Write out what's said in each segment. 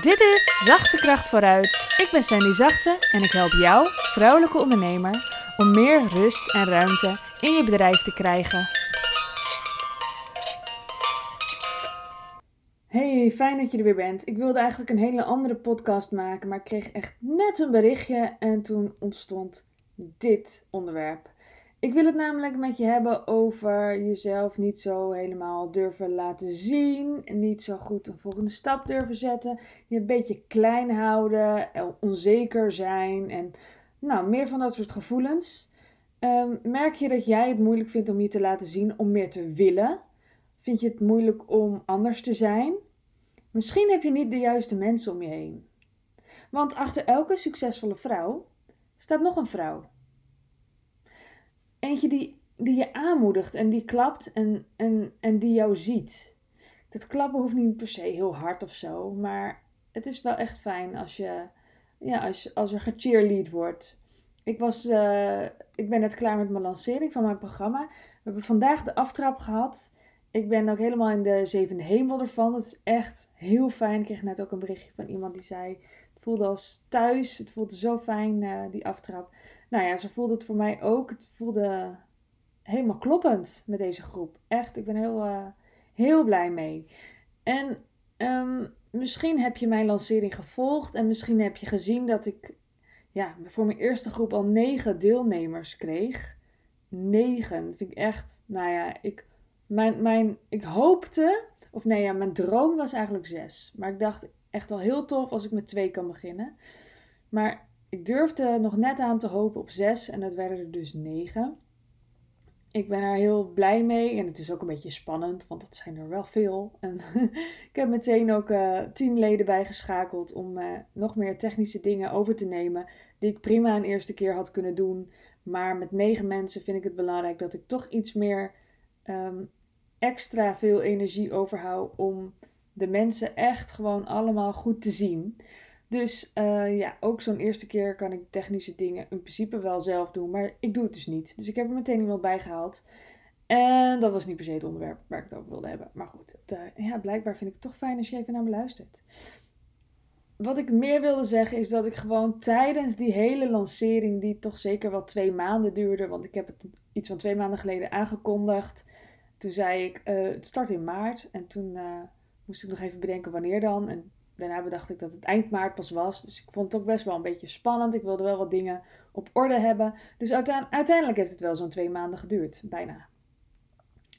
Dit is Zachte Kracht vooruit. Ik ben Sandy Zachte en ik help jou, vrouwelijke ondernemer, om meer rust en ruimte in je bedrijf te krijgen. Hey, fijn dat je er weer bent. Ik wilde eigenlijk een hele andere podcast maken, maar ik kreeg echt net een berichtje en toen ontstond dit onderwerp. Ik wil het namelijk met je hebben over jezelf niet zo helemaal durven laten zien. Niet zo goed een volgende stap durven zetten. Je een beetje klein houden, onzeker zijn en nou, meer van dat soort gevoelens. Um, merk je dat jij het moeilijk vindt om je te laten zien, om meer te willen? Vind je het moeilijk om anders te zijn? Misschien heb je niet de juiste mensen om je heen. Want achter elke succesvolle vrouw staat nog een vrouw. Eentje die, die je aanmoedigt en die klapt en, en, en die jou ziet. Dat klappen hoeft niet per se heel hard of zo, maar het is wel echt fijn als, je, ja, als, als er gecheerlead wordt. Ik, was, uh, ik ben net klaar met mijn lancering van mijn programma. We hebben vandaag de aftrap gehad. Ik ben ook helemaal in de zevende hemel ervan. Dat is echt heel fijn. Ik kreeg net ook een berichtje van iemand die zei: Het voelde als thuis. Het voelde zo fijn, uh, die aftrap. Nou ja, zo voelde het voor mij ook. Het voelde helemaal kloppend met deze groep. Echt, ik ben heel, uh, heel blij mee. En um, misschien heb je mijn lancering gevolgd en misschien heb je gezien dat ik ja, voor mijn eerste groep al negen deelnemers kreeg. Negen. Dat vind ik echt, nou ja, ik, mijn, mijn, ik hoopte, of nee ja, mijn droom was eigenlijk zes. Maar ik dacht echt wel heel tof als ik met twee kan beginnen. Maar ik durfde nog net aan te hopen op zes en dat werden er dus negen. Ik ben er heel blij mee en het is ook een beetje spannend, want het zijn er wel veel. En ik heb meteen ook uh, teamleden bijgeschakeld om uh, nog meer technische dingen over te nemen, die ik prima een eerste keer had kunnen doen. Maar met negen mensen vind ik het belangrijk dat ik toch iets meer um, extra veel energie overhoud om de mensen echt gewoon allemaal goed te zien. Dus uh, ja, ook zo'n eerste keer kan ik technische dingen in principe wel zelf doen, maar ik doe het dus niet. Dus ik heb er meteen iemand bij gehaald. En dat was niet per se het onderwerp waar ik het over wilde hebben. Maar goed, uh, ja, blijkbaar vind ik het toch fijn als je even naar me luistert. Wat ik meer wilde zeggen is dat ik gewoon tijdens die hele lancering, die toch zeker wel twee maanden duurde, want ik heb het iets van twee maanden geleden aangekondigd. Toen zei ik, uh, het start in maart. En toen moest ik nog even bedenken wanneer dan. En daarna bedacht ik dat het eind maart pas was. Dus ik vond het ook best wel een beetje spannend. Ik wilde wel wat dingen op orde hebben. Dus uiteindelijk heeft het wel zo'n twee maanden geduurd, bijna.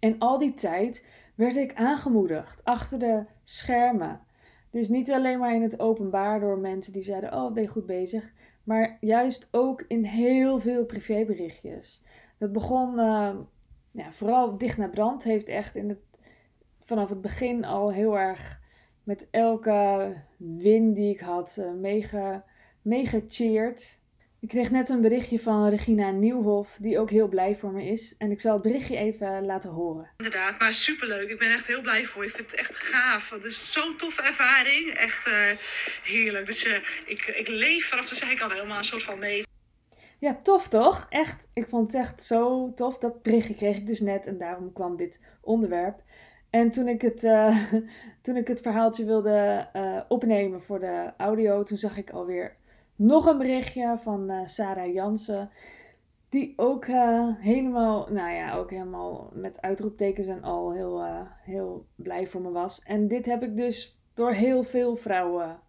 En al die tijd werd ik aangemoedigd achter de schermen. Dus niet alleen maar in het openbaar door mensen die zeiden: Oh, ben je goed bezig? Maar juist ook in heel veel privéberichtjes. Dat begon uh, ja, vooral dicht naar brand. Heeft echt in het, vanaf het begin al heel erg met elke win die ik had mega, mega cheered. Ik kreeg net een berichtje van Regina Nieuwhof, die ook heel blij voor me is. En ik zal het berichtje even laten horen. Inderdaad, maar superleuk. Ik ben echt heel blij voor je. Ik vind het echt gaaf. Het is zo'n toffe ervaring. Echt uh, heerlijk. Dus uh, ik, ik leef vanaf de zijkant helemaal een soort van mee. Ja, tof toch? Echt. Ik vond het echt zo tof. Dat berichtje kreeg ik dus net en daarom kwam dit onderwerp. En toen ik het, uh, toen ik het verhaaltje wilde uh, opnemen voor de audio, toen zag ik alweer nog een berichtje van uh, Sarah Jansen. Die ook helemaal, nou ja, ook helemaal met uitroeptekens en al heel, heel blij voor me was. En dit heb ik dus door heel veel vrouwen.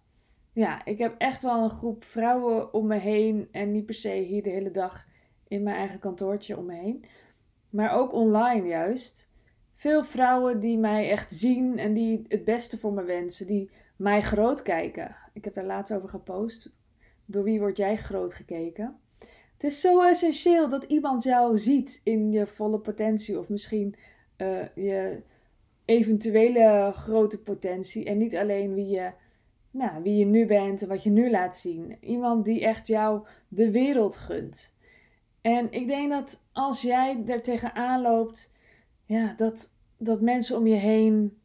Ja, ik heb echt wel een groep vrouwen om me heen. En niet per se hier de hele dag in mijn eigen kantoortje om me heen. Maar ook online juist veel vrouwen die mij echt zien en die het beste voor me wensen, die mij groot kijken. Ik heb daar laatst over gepost. Door wie word jij groot gekeken? Het is zo essentieel dat iemand jou ziet in je volle potentie of misschien uh, je eventuele grote potentie en niet alleen wie je, nou, wie je nu bent en wat je nu laat zien. Iemand die echt jou de wereld gunt. En ik denk dat als jij er tegenaan loopt ja, dat, dat mensen om je heen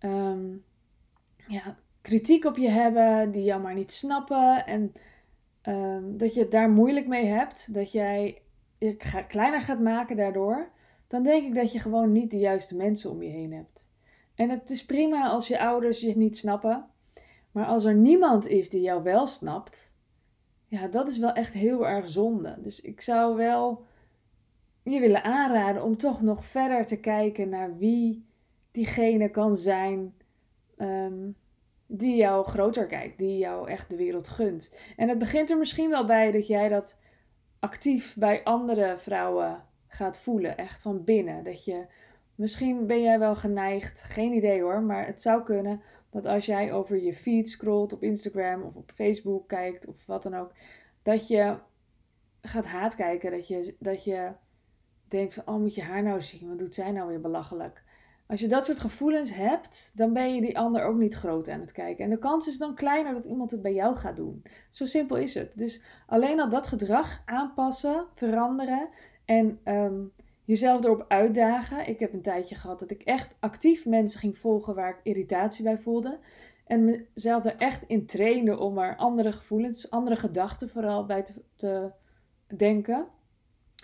um, ja, kritiek op je hebben, die jou maar niet snappen. En um, dat je het daar moeilijk mee hebt, dat jij je kleiner gaat maken daardoor. Dan denk ik dat je gewoon niet de juiste mensen om je heen hebt. En het is prima als je ouders je niet snappen. Maar als er niemand is die jou wel snapt, ja, dat is wel echt heel erg zonde. Dus ik zou wel je willen aanraden om toch nog verder te kijken naar wie diegene kan zijn ehm, die jou groter kijkt, die jou echt de wereld gunt. En het begint er misschien wel bij dat jij dat actief bij andere vrouwen gaat voelen, echt van binnen. Dat je, misschien ben jij wel geneigd, geen idee hoor, maar het zou kunnen dat als jij over je feed scrolt op Instagram of op Facebook kijkt of wat dan ook, dat je gaat haatkijken, dat je, dat je denkt van, oh moet je haar nou zien, wat doet zij nou weer belachelijk. Als je dat soort gevoelens hebt, dan ben je die ander ook niet groot aan het kijken. En de kans is dan kleiner dat iemand het bij jou gaat doen. Zo simpel is het. Dus alleen al dat gedrag aanpassen, veranderen en ehm, jezelf erop uitdagen. Ik heb een tijdje gehad dat ik echt actief mensen ging volgen waar ik irritatie bij voelde. En mezelf er echt in trainde om er andere gevoelens, andere gedachten vooral bij te, te denken.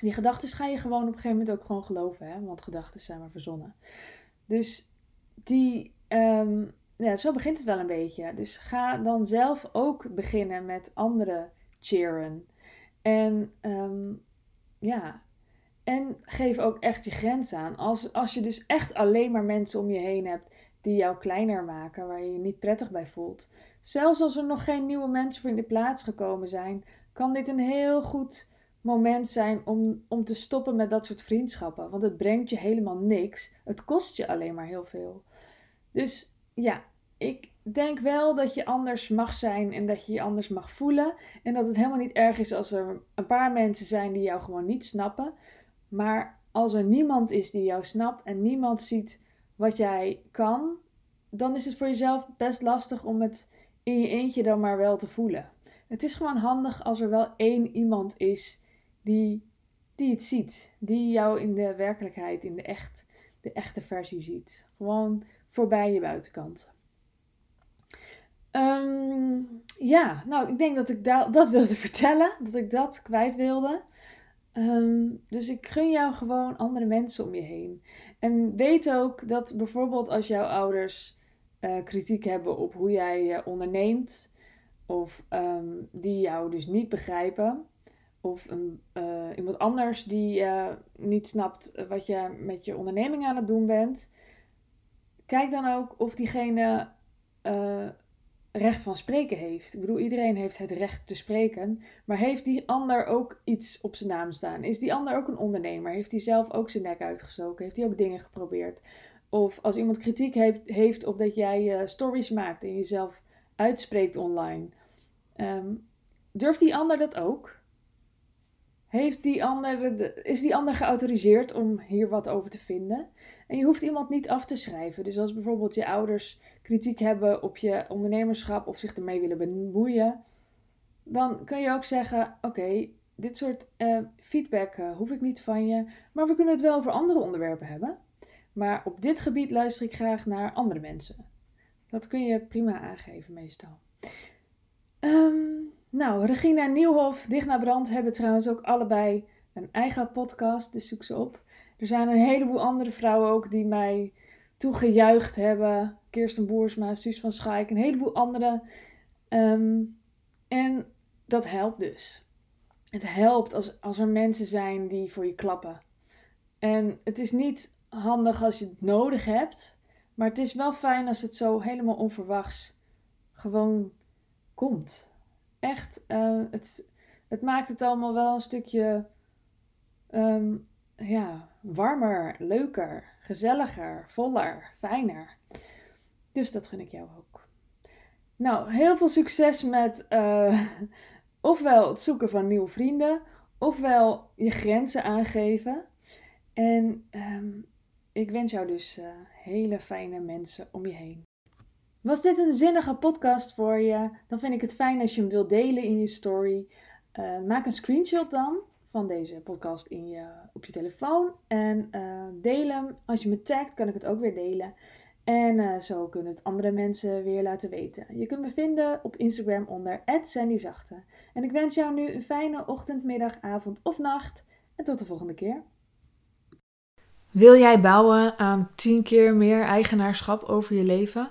Die gedachten ga je gewoon op een gegeven moment ook gewoon geloven, hè? want gedachten zijn maar verzonnen. Dus die, ehm, ja, zo begint het wel een beetje. Dus ga dan zelf ook beginnen met anderen cheeren. En ehm, ja, en geef ook echt je grens aan. Als, als je dus echt alleen maar mensen om je heen hebt die jou kleiner maken, waar je je niet prettig bij voelt. Zelfs als er nog geen nieuwe mensen voor in de plaats gekomen zijn, kan dit een heel goed moment zijn om, om te stoppen met dat soort vriendschappen. Want het brengt je helemaal niks. Het kost je alleen maar heel veel. Dus ja, ik denk wel dat je anders mag zijn en dat je je anders mag voelen. En dat het helemaal niet erg is als er een paar mensen zijn die jou gewoon niet snappen. Maar als er niemand is die jou snapt en niemand ziet wat jij kan, dan is het voor jezelf best lastig om het in je eentje dan maar wel te voelen. Het is gewoon handig als er wel één iemand is die, die het ziet. Die jou in de werkelijkheid, in de, echt, de echte versie ziet. Gewoon voorbij je buitenkant. Ehm, ja, nou, ik denk dat ik da dat wilde vertellen. Dat ik dat kwijt wilde. Ehm, dus ik gun jou gewoon andere mensen om je heen. En weet ook dat bijvoorbeeld als jouw ouders uh, kritiek hebben op hoe jij uh, onderneemt, of um, die jou dus niet begrijpen, of een, uh, iemand anders die niet snapt wat je met je onderneming aan het doen bent, kijk dan ook of diegene recht van spreken heeft. Ik bedoel, iedereen heeft het recht te spreken. Maar heeft die ander ook iets op zijn naam staan? Is die ander ook een ondernemer? Heeft hij zelf ook zijn nek uitgestoken? Heeft hij ook dingen geprobeerd? Of als iemand kritiek heeft, op dat jij stories maakt en jezelf uitspreekt online. Um, durft die ander dat ook? Heeft die ander, is die ander geautoriseerd om hier wat over te vinden? En je hoeft iemand niet af te schrijven. Dus als bijvoorbeeld je ouders kritiek hebben op je ondernemerschap of zich ermee willen bemoeien, dan kun je ook zeggen: Oké, dit soort uh, feedback uh, hoef ik niet van je, maar we kunnen het wel over andere onderwerpen hebben. Maar op dit gebied luister ik graag naar andere mensen. Dat kun je prima aangeven, meestal. Um, nou, Regina Nieuwhof, Dicht Brand, hebben trouwens ook allebei een eigen podcast, dus zoek ze op. Er zijn een heleboel andere vrouwen ook die mij toegejuicht hebben. Kirsten Boersma, Suus van Schaik, een heleboel andere. Ehm, en dat helpt dus. Het helpt als, als er mensen zijn die voor je klappen. En het is niet handig als je het nodig hebt, maar het is wel fijn als het zo helemaal onverwachts gewoon komt echt, uh, het, het maakt het allemaal wel een stukje um, ja, warmer, leuker, gezelliger, voller, fijner. Dus dat gun ik jou ook. Nou, heel veel succes met uh, ofwel het zoeken van nieuwe vrienden, ofwel je grenzen aangeven. En um, ik wens jou dus uh, hele fijne mensen om je heen. Was dit een zinnige podcast voor je? Dan vind ik het fijn als je hem wilt delen in je story. Uh, maak een screenshot dan van deze podcast in je, op je telefoon. En uh, deel hem. Als je me tagt, kan ik het ook weer delen. En uh, zo kunnen het andere mensen weer laten weten. Je kunt me vinden op Instagram onder @sandyzachte. En ik wens jou nu een fijne ochtend, middag, avond of nacht. En tot de volgende keer. Wil jij bouwen aan 10 keer meer eigenaarschap over je leven?